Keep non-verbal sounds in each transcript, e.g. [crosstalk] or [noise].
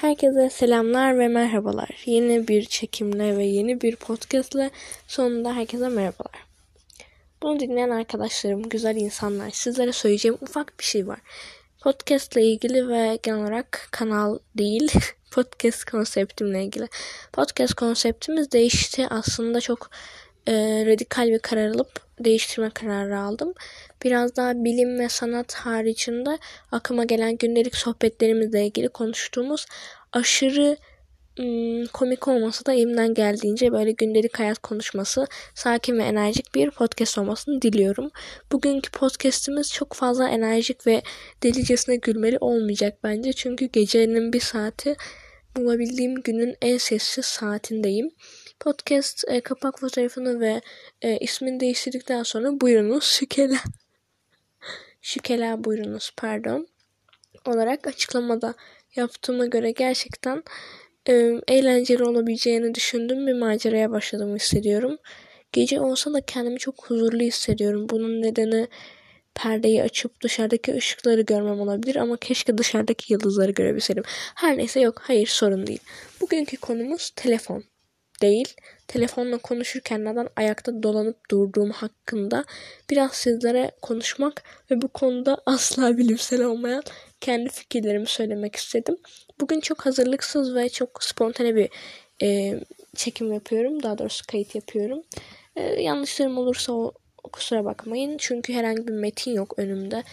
Herkese selamlar ve merhabalar. Yeni bir çekimle ve yeni bir podcastle sonunda herkese merhabalar. Bunu dinleyen arkadaşlarım, güzel insanlar, sizlere söyleyeceğim ufak bir şey var. Podcast ile ilgili ve genel olarak kanal değil, [laughs] podcast konseptimle ilgili. Podcast konseptimiz değişti. Aslında çok e, radikal bir karar alıp değiştirme kararı aldım. Biraz daha bilim ve sanat haricinde aklıma gelen gündelik sohbetlerimizle ilgili konuştuğumuz aşırı komik olmasa da elimden geldiğince böyle gündelik hayat konuşması sakin ve enerjik bir podcast olmasını diliyorum. Bugünkü podcastimiz çok fazla enerjik ve delicesine gülmeli olmayacak bence. Çünkü gecenin bir saati bulabildiğim günün en sessiz saatindeyim. Podcast e, kapak fotoğrafını ve e, ismini değiştirdikten sonra buyurunuz şükela. [laughs] şükela buyurunuz pardon. Olarak açıklamada yaptığıma göre gerçekten e, eğlenceli olabileceğini düşündüğüm bir maceraya başladığımı hissediyorum. Gece olsa da kendimi çok huzurlu hissediyorum. Bunun nedeni perdeyi açıp dışarıdaki ışıkları görmem olabilir ama keşke dışarıdaki yıldızları görebilseydim. Her neyse yok hayır sorun değil. Bugünkü konumuz telefon değil. Telefonla konuşurken neden ayakta dolanıp durduğum hakkında biraz sizlere konuşmak ve bu konuda asla [laughs] bilimsel olmayan kendi fikirlerimi söylemek istedim. Bugün çok hazırlıksız ve çok spontane bir e, çekim yapıyorum. Daha doğrusu kayıt yapıyorum. E, yanlışlarım olursa o, kusura bakmayın. Çünkü herhangi bir metin yok önümde.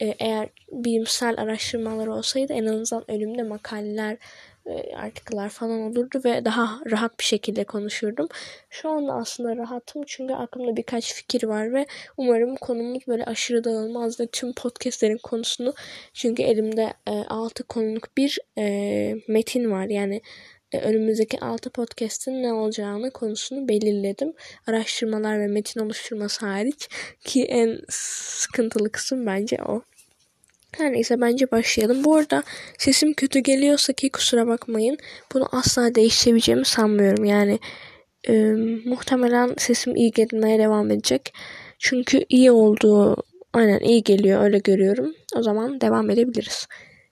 E, eğer bilimsel araştırmalar olsaydı en azından önümde makaleler, e, artiklar falan olurdu ve daha rahat bir şekilde konuşurdum. Şu anda aslında rahatım çünkü aklımda birkaç fikir var ve umarım konumuz böyle aşırı dağılmaz ve tüm podcastlerin konusunu çünkü elimde e, 6 konuluk bir e, metin var. Yani e, önümüzdeki 6 podcast'in ne olacağını konusunu belirledim. Araştırmalar ve metin oluşturması hariç ki en sıkıntılı kısım bence o. Her neyse bence başlayalım. Bu arada sesim kötü geliyorsa ki kusura bakmayın. Bunu asla değiştirebileceğimi sanmıyorum. Yani e, muhtemelen sesim iyi gelmeye devam edecek. Çünkü iyi olduğu aynen iyi geliyor öyle görüyorum. O zaman devam edebiliriz.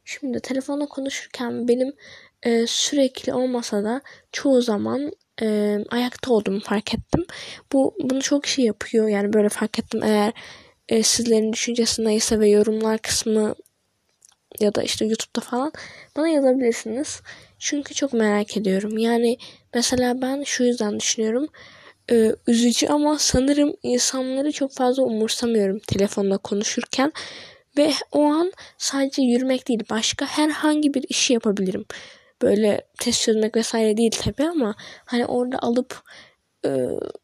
Şimdi telefonla konuşurken benim e, sürekli olmasa da çoğu zaman e, ayakta olduğumu fark ettim. Bu bunu çok şey yapıyor. Yani böyle fark ettim eğer e, sizlerin düşüncesi neyse ve yorumlar kısmı ya da işte YouTube'da falan bana yazabilirsiniz. Çünkü çok merak ediyorum. Yani mesela ben şu yüzden düşünüyorum. E, üzücü ama sanırım insanları çok fazla umursamıyorum telefonla konuşurken. Ve o an sadece yürümek değil başka herhangi bir işi yapabilirim. Böyle test çözmek vesaire değil tabi ama hani orada alıp e,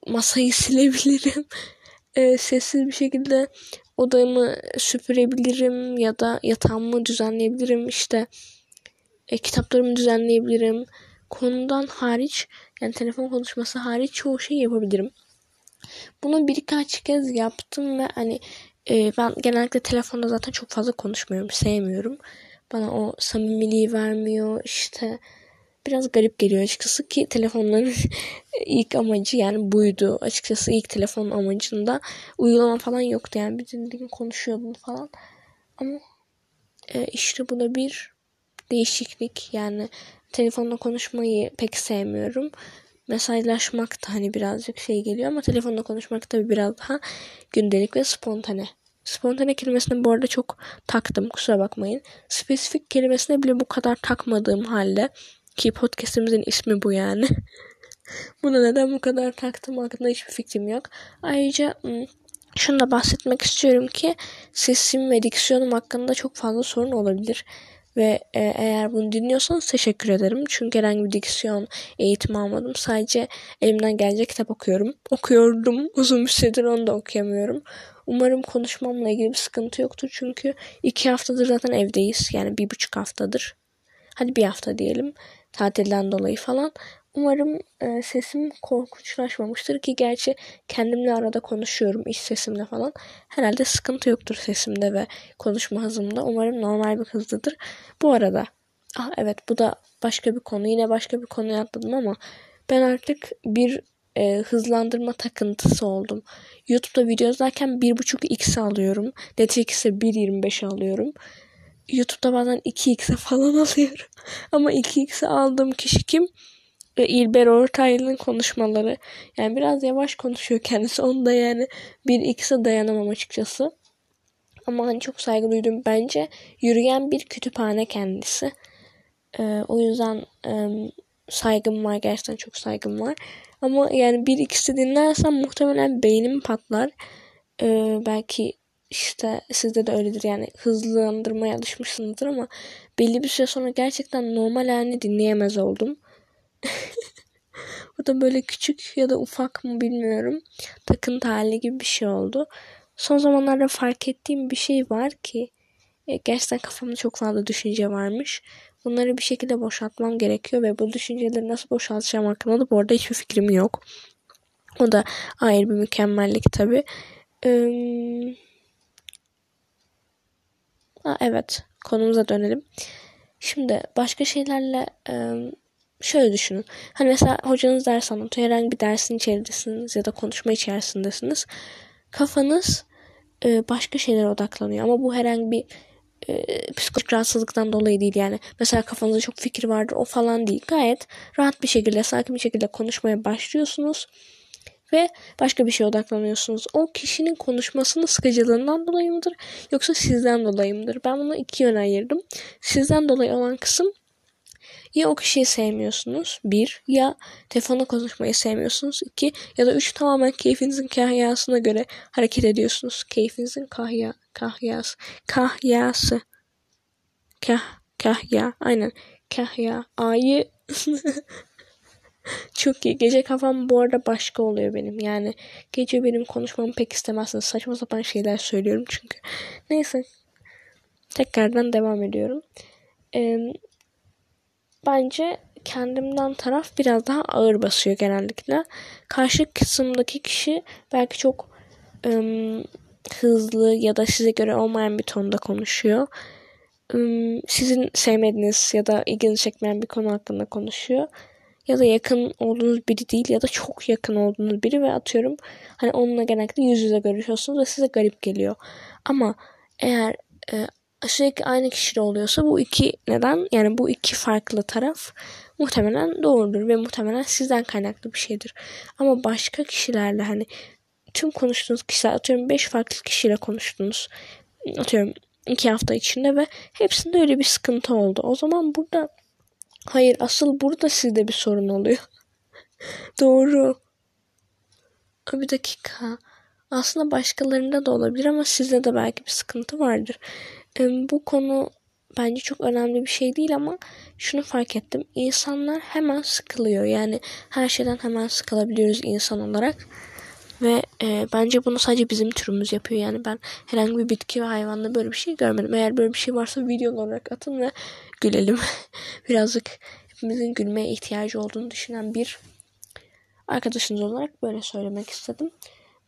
masayı [laughs] silebilirim e, sessiz bir şekilde odamı süpürebilirim ya da yatağımı düzenleyebilirim işte e, kitaplarımı düzenleyebilirim. Konudan hariç yani telefon konuşması hariç çoğu şey yapabilirim. Bunu birkaç kez yaptım ve hani e, ben genellikle telefonda zaten çok fazla konuşmuyorum sevmiyorum. Bana o samimiliği vermiyor işte biraz garip geliyor açıkçası ki telefonların [laughs] ilk amacı yani buydu. Açıkçası ilk telefon amacında uygulama falan yoktu yani bütün gün konuşuyordun falan. Ama e, işte bu da bir değişiklik yani telefonla konuşmayı pek sevmiyorum. Mesajlaşmak da hani birazcık şey geliyor ama telefonla konuşmak tabii biraz daha gündelik ve spontane. Spontane kelimesine bu arada çok taktım kusura bakmayın. Spesifik kelimesine bile bu kadar takmadığım halde ki podcastimizin ismi bu yani. [laughs] Buna neden bu kadar taktım hakkında hiçbir fikrim yok. Ayrıca şunu da bahsetmek istiyorum ki sesim ve diksiyonum hakkında çok fazla sorun olabilir. Ve e, eğer bunu dinliyorsanız teşekkür ederim. Çünkü herhangi bir diksiyon eğitimi almadım. Sadece elimden gelecek kitap okuyorum. Okuyordum. [laughs] Uzun bir süredir onu da okuyamıyorum. Umarım konuşmamla ilgili bir sıkıntı yoktur. Çünkü iki haftadır zaten evdeyiz. Yani bir buçuk haftadır. Hadi bir hafta diyelim tatilden dolayı falan. Umarım e, sesim korkunçlaşmamıştır ki gerçi kendimle arada konuşuyorum iş sesimle falan. Herhalde sıkıntı yoktur sesimde ve konuşma hızımda. Umarım normal bir hızdadır. Bu arada ah evet bu da başka bir konu. Yine başka bir konuya atladım ama ben artık bir e, hızlandırma takıntısı oldum. YouTube'da video izlerken 1.5x alıyorum. Netflix'e 1.25 alıyorum. YouTube'da bazen 2x'e falan [laughs] alıyorum. Ama 2x'e aldığım kişi kim? E, İlber Ortaylı'nın konuşmaları. Yani biraz yavaş konuşuyor kendisi. [laughs] Onu da yani 1x'e dayanamam açıkçası. Ama hani çok saygı duydum. Bence yürüyen bir kütüphane kendisi. Ee, o yüzden e, saygım var. Gerçekten çok saygım var. Ama yani bir ikisi dinlersem muhtemelen beynim patlar. Ee, belki işte sizde de öyledir yani hızlandırmaya alışmışsınızdır ama belli bir süre sonra gerçekten normal halini dinleyemez oldum. [laughs] Bu da böyle küçük ya da ufak mı bilmiyorum. Takıntı hali gibi bir şey oldu. Son zamanlarda fark ettiğim bir şey var ki e, gerçekten kafamda çok fazla düşünce varmış. Bunları bir şekilde boşaltmam gerekiyor ve bu düşünceleri nasıl boşaltacağım hakkında da bu arada hiçbir fikrim yok. O da ayrı bir mükemmellik tabi. Ee, ha, evet konumuza dönelim. Şimdi başka şeylerle şöyle düşünün. Hani mesela hocanız ders anlatıyor. Herhangi bir dersin içerisindesiniz ya da konuşma içerisindesiniz. Kafanız başka şeylere odaklanıyor. Ama bu herhangi bir e, psikolojik rahatsızlıktan dolayı değil yani. Mesela kafanızda çok fikir vardır o falan değil. Gayet rahat bir şekilde, sakin bir şekilde konuşmaya başlıyorsunuz ve başka bir şeye odaklanıyorsunuz. O kişinin konuşmasının sıkıcılığından dolayı mıdır yoksa sizden dolayı mıdır? Ben bunu iki yöne ayırdım. Sizden dolayı olan kısım ya o kişiyi sevmiyorsunuz. Bir. Ya telefonla konuşmayı sevmiyorsunuz. iki Ya da üç tamamen keyfinizin kahyasına göre hareket ediyorsunuz. Keyfinizin kahya, kahyası. Kahyası. Kah, kahya. Aynen. Kahya. A'yı [laughs] Çok iyi. Gece kafam bu arada başka oluyor benim. Yani gece benim konuşmamı pek istemezsiniz. Saçma sapan şeyler söylüyorum çünkü. Neyse. Tekrardan devam ediyorum. Ee, bence kendimden taraf biraz daha ağır basıyor genellikle. Karşı kısımdaki kişi belki çok ım, hızlı ya da size göre olmayan bir tonda konuşuyor. Im, sizin sevmediğiniz ya da ilginizi çekmeyen bir konu hakkında konuşuyor. Ya da yakın olduğunuz biri değil ya da çok yakın olduğunuz biri ve atıyorum hani onunla genellikle yüz yüze görüşüyorsunuz ve size garip geliyor. Ama eğer e, sürekli aynı kişide oluyorsa bu iki neden yani bu iki farklı taraf muhtemelen doğrudur ve muhtemelen sizden kaynaklı bir şeydir. Ama başka kişilerle hani tüm konuştuğunuz kişiler atıyorum 5 farklı kişiyle konuştunuz. Atıyorum 2 hafta içinde ve hepsinde öyle bir sıkıntı oldu. O zaman burada hayır asıl burada sizde bir sorun oluyor. [laughs] Doğru. Bir dakika. Aslında başkalarında da olabilir ama sizde de belki bir sıkıntı vardır. Bu konu bence çok önemli bir şey değil ama şunu fark ettim. İnsanlar hemen sıkılıyor. Yani her şeyden hemen sıkılabiliyoruz insan olarak. Ve e, bence bunu sadece bizim türümüz yapıyor. Yani ben herhangi bir bitki ve hayvanda böyle bir şey görmedim. Eğer böyle bir şey varsa video olarak atın ve gülelim. [laughs] Birazcık hepimizin gülmeye ihtiyacı olduğunu düşünen bir arkadaşınız olarak böyle söylemek istedim.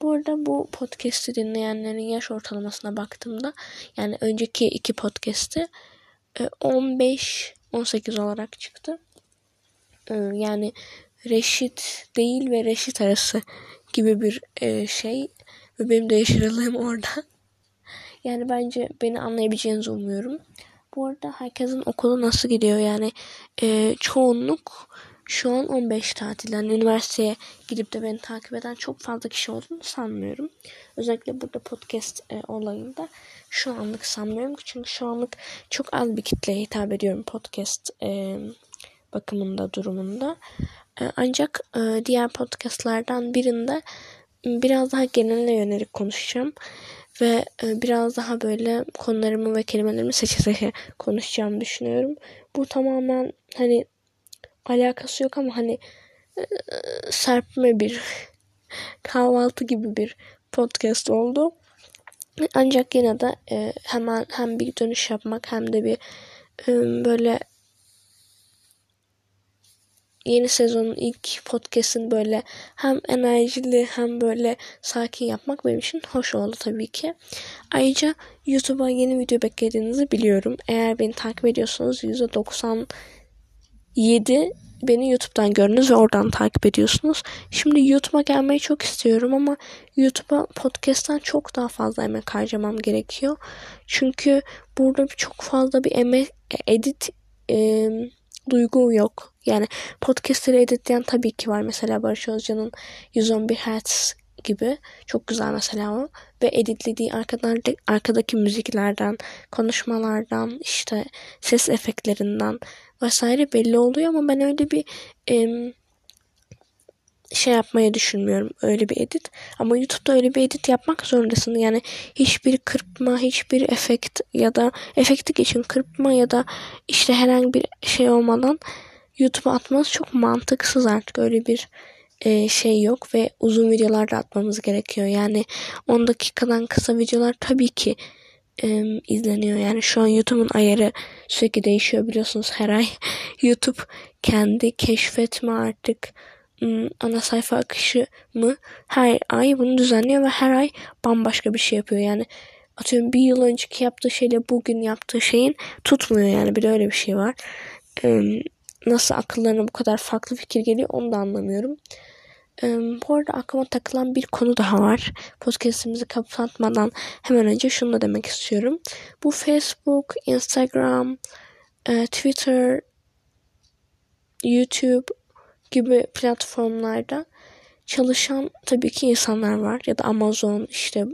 Bu arada bu podcast'i dinleyenlerin yaş ortalamasına baktığımda yani önceki iki podcast'i 15-18 e, olarak çıktı. E, yani Reşit değil ve Reşit arası gibi bir e, şey ve benim de yaş [laughs] orada. Yani bence beni anlayabileceğinizi umuyorum. Bu arada herkesin okulu nasıl gidiyor yani çoğunluk şu an 15 tatilden üniversiteye gidip de beni takip eden çok fazla kişi olduğunu sanmıyorum. Özellikle burada podcast e, olayında şu anlık sanmıyorum. Çünkü şu anlık çok az bir kitleye hitap ediyorum podcast e, bakımında durumunda. E, ancak e, diğer podcastlardan birinde biraz daha genele yönelik konuşacağım. Ve e, biraz daha böyle konularımı ve kelimelerimi seçe seçe [laughs] konuşacağımı düşünüyorum. Bu tamamen hani alakası yok ama hani serpme bir [laughs] kahvaltı gibi bir podcast oldu. Ancak yine de hemen hem bir dönüş yapmak hem de bir böyle yeni sezonun ilk podcast'ın böyle hem enerjili hem böyle sakin yapmak benim için hoş oldu tabii ki. Ayrıca YouTube'a yeni video beklediğinizi biliyorum. Eğer beni takip ediyorsanız %90 7 beni YouTube'dan gördünüz ve oradan takip ediyorsunuz. Şimdi YouTube'a gelmeyi çok istiyorum ama YouTube'a podcast'tan çok daha fazla emek harcamam gerekiyor. Çünkü burada çok fazla bir emek edit e, duygu yok. Yani podcastleri editleyen tabii ki var. Mesela Barış Özcan'ın 111 Hz gibi. Çok güzel mesela o. Ve editlediği arkadan, arkadaki müziklerden, konuşmalardan, işte ses efektlerinden vesaire belli oluyor ama ben öyle bir e, şey yapmayı düşünmüyorum. Öyle bir edit. Ama YouTube'da öyle bir edit yapmak zorundasın. Yani hiçbir kırpma, hiçbir efekt ya da efekti geçin kırpma ya da işte herhangi bir şey olmadan YouTube'a atmanız çok mantıksız artık. Öyle bir e, şey yok ve uzun videolar da atmamız gerekiyor. Yani 10 dakikadan kısa videolar tabii ki e, izleniyor. Yani şu an YouTube'un ayarı sürekli değişiyor biliyorsunuz her ay. [laughs] YouTube kendi keşfetme artık ana sayfa akışı mı her ay bunu düzenliyor ve her ay bambaşka bir şey yapıyor. Yani atıyorum bir yıl önceki yaptığı şeyle bugün yaptığı şeyin tutmuyor yani bir de öyle bir şey var. Nasıl akıllarına bu kadar farklı fikir geliyor onu da anlamıyorum. Bu arada aklıma takılan bir konu daha var. Podcast'imizi kapatmadan hemen önce şunu da demek istiyorum. Bu Facebook, Instagram, e, Twitter, YouTube gibi platformlarda çalışan tabii ki insanlar var ya da Amazon işte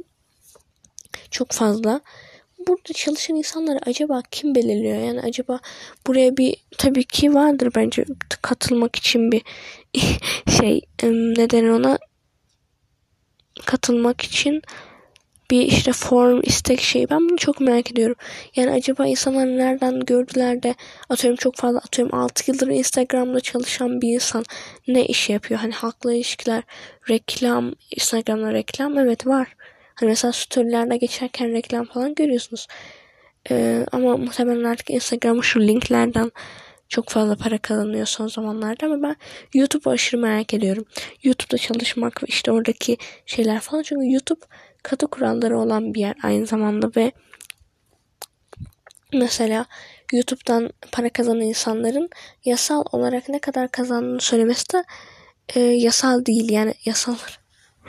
çok fazla. Burada çalışan insanları acaba kim belirliyor? Yani acaba buraya bir tabii ki vardır bence katılmak için bir [laughs] şey neden ona katılmak için bir işte form istek şeyi ben bunu çok merak ediyorum. Yani acaba insanlar nereden gördüler de atıyorum çok fazla atıyorum 6 yıldır Instagram'da çalışan bir insan ne iş yapıyor? Hani halkla ilişkiler, reklam, Instagram'da reklam evet var. Hani mesela storylerde geçerken reklam falan görüyorsunuz. Ee, ama muhtemelen artık Instagram'ı şu linklerden çok fazla para kazanıyor son zamanlarda ama ben YouTube'u aşırı merak ediyorum. YouTube'da çalışmak ve işte oradaki şeyler falan. Çünkü YouTube katı kuralları olan bir yer aynı zamanda ve mesela YouTube'dan para kazanan insanların yasal olarak ne kadar kazandığını söylemesi de e, yasal değil. Yani yasal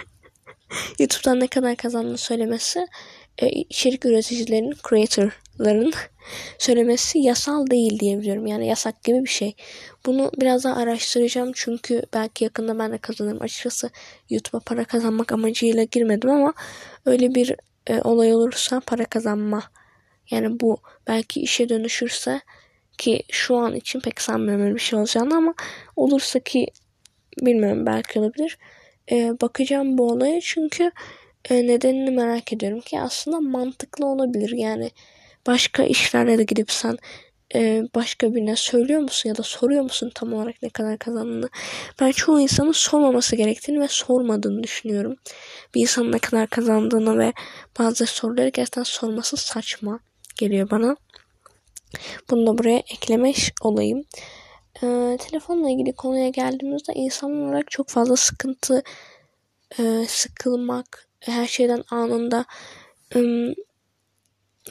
[laughs] YouTube'dan ne kadar kazandığını söylemesi e, içerik üreticilerinin, creatorların söylemesi yasal değil diyebiliyorum. Yani yasak gibi bir şey. Bunu biraz daha araştıracağım çünkü belki yakında ben de kazanırım. Açıkçası YouTube'a para kazanmak amacıyla girmedim ama öyle bir e, olay olursa para kazanma yani bu belki işe dönüşürse ki şu an için pek sanmıyorum öyle bir şey olacağını ama olursa ki bilmiyorum belki olabilir. E, bakacağım bu olaya çünkü e, nedenini merak ediyorum ki aslında mantıklı olabilir. Yani başka işlerle de gidip sen e, başka birine söylüyor musun ya da soruyor musun tam olarak ne kadar kazandığını? Ben çoğu insanın sormaması gerektiğini ve sormadığını düşünüyorum. Bir insanın ne kadar kazandığını ve bazı soruları gerçekten sorması saçma geliyor bana. Bunu da buraya eklemiş olayım. Ee, telefonla ilgili konuya geldiğimizde insan olarak çok fazla sıkıntı, e, sıkılmak, her şeyden anında ım,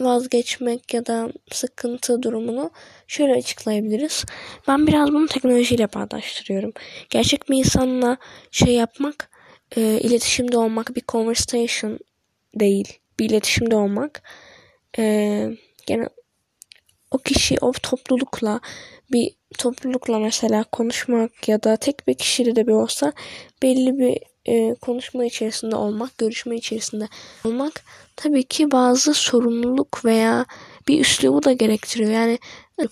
vazgeçmek ya da sıkıntı durumunu şöyle açıklayabiliriz. Ben biraz bunu teknolojiyle bağdaştırıyorum. Gerçek bir insanla şey yapmak, e, iletişimde olmak bir conversation değil. Bir iletişimde olmak. E, yani o kişi o toplulukla bir toplulukla mesela konuşmak ya da tek bir kişiyle de bir olsa belli bir e, konuşma içerisinde olmak, görüşme içerisinde olmak tabii ki bazı sorumluluk veya bir üslubu da gerektiriyor. Yani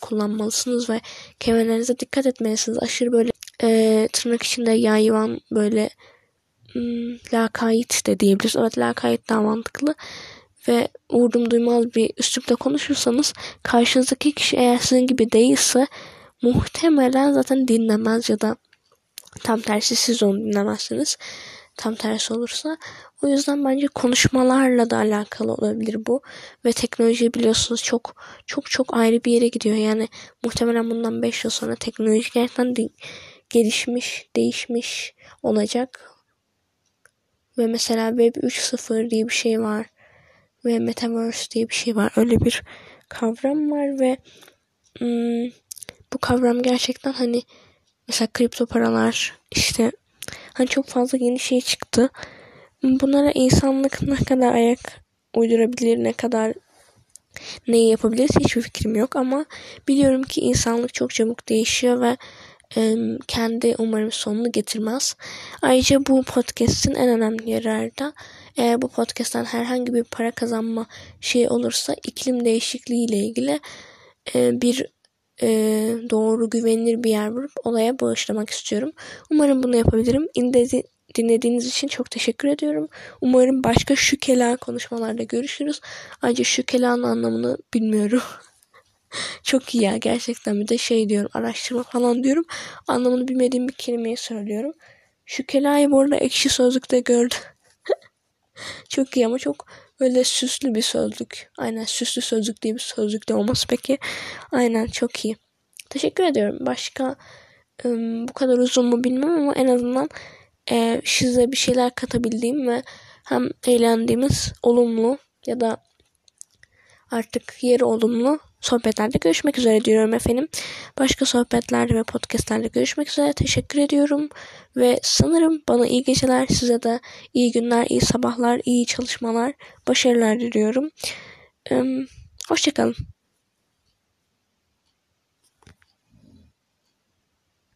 kullanmalısınız ve kemerlerinize dikkat etmelisiniz. Aşırı böyle e, tırnak içinde yayvan böyle hmm, lakayt de diyebiliriz. Evet lakayt daha mantıklı. Ve vurdum duymaz bir üslupla konuşursanız karşınızdaki kişi eğer sizin gibi değilse muhtemelen zaten dinlemez ya da tam tersi siz onu dinlemezsiniz. Tam tersi olursa. O yüzden bence konuşmalarla da alakalı olabilir bu. Ve teknoloji biliyorsunuz çok çok çok ayrı bir yere gidiyor. Yani muhtemelen bundan 5 yıl sonra teknoloji gerçekten de gelişmiş, değişmiş olacak. Ve mesela Web 3.0 diye bir şey var. Ve Metaverse diye bir şey var. Öyle bir kavram var ve hmm, bu kavram gerçekten hani Mesela kripto paralar işte hani çok fazla yeni şey çıktı. Bunlara insanlık ne kadar ayak uydurabilir, ne kadar neyi yapabiliriz hiçbir fikrim yok ama biliyorum ki insanlık çok çabuk değişiyor ve e, kendi umarım sonunu getirmez. Ayrıca bu podcast'in en önemli yararı eğer bu podcast'ten herhangi bir para kazanma şey olursa iklim değişikliği ile ilgili e, bir e, doğru güvenilir bir yer bulup olaya bağışlamak istiyorum. Umarım bunu yapabilirim. İndezi, dinlediğiniz için çok teşekkür ediyorum. Umarım başka şu kelam konuşmalarda görüşürüz. Ayrıca şu kelamın anlamını bilmiyorum. [laughs] çok iyi ya gerçekten bir de şey diyorum araştırma falan diyorum. Anlamını bilmediğim bir kelimeyi söylüyorum. Şu kelayı bu arada ekşi sözlükte gördüm. [laughs] çok iyi ama çok böyle süslü bir sözlük. Aynen süslü sözlük diye bir sözlük de olması peki. Aynen çok iyi. Teşekkür ediyorum. Başka bu kadar uzun mu bilmem ama en azından e, size bir şeyler katabildiğim ve hem eğlendiğimiz olumlu ya da artık yeri olumlu sohbetlerde görüşmek üzere diyorum efendim. Başka sohbetlerde ve podcastlerde görüşmek üzere. Teşekkür ediyorum. Ve sanırım bana iyi geceler, size de iyi günler, iyi sabahlar, iyi çalışmalar, başarılar diliyorum. Hoşçakalın.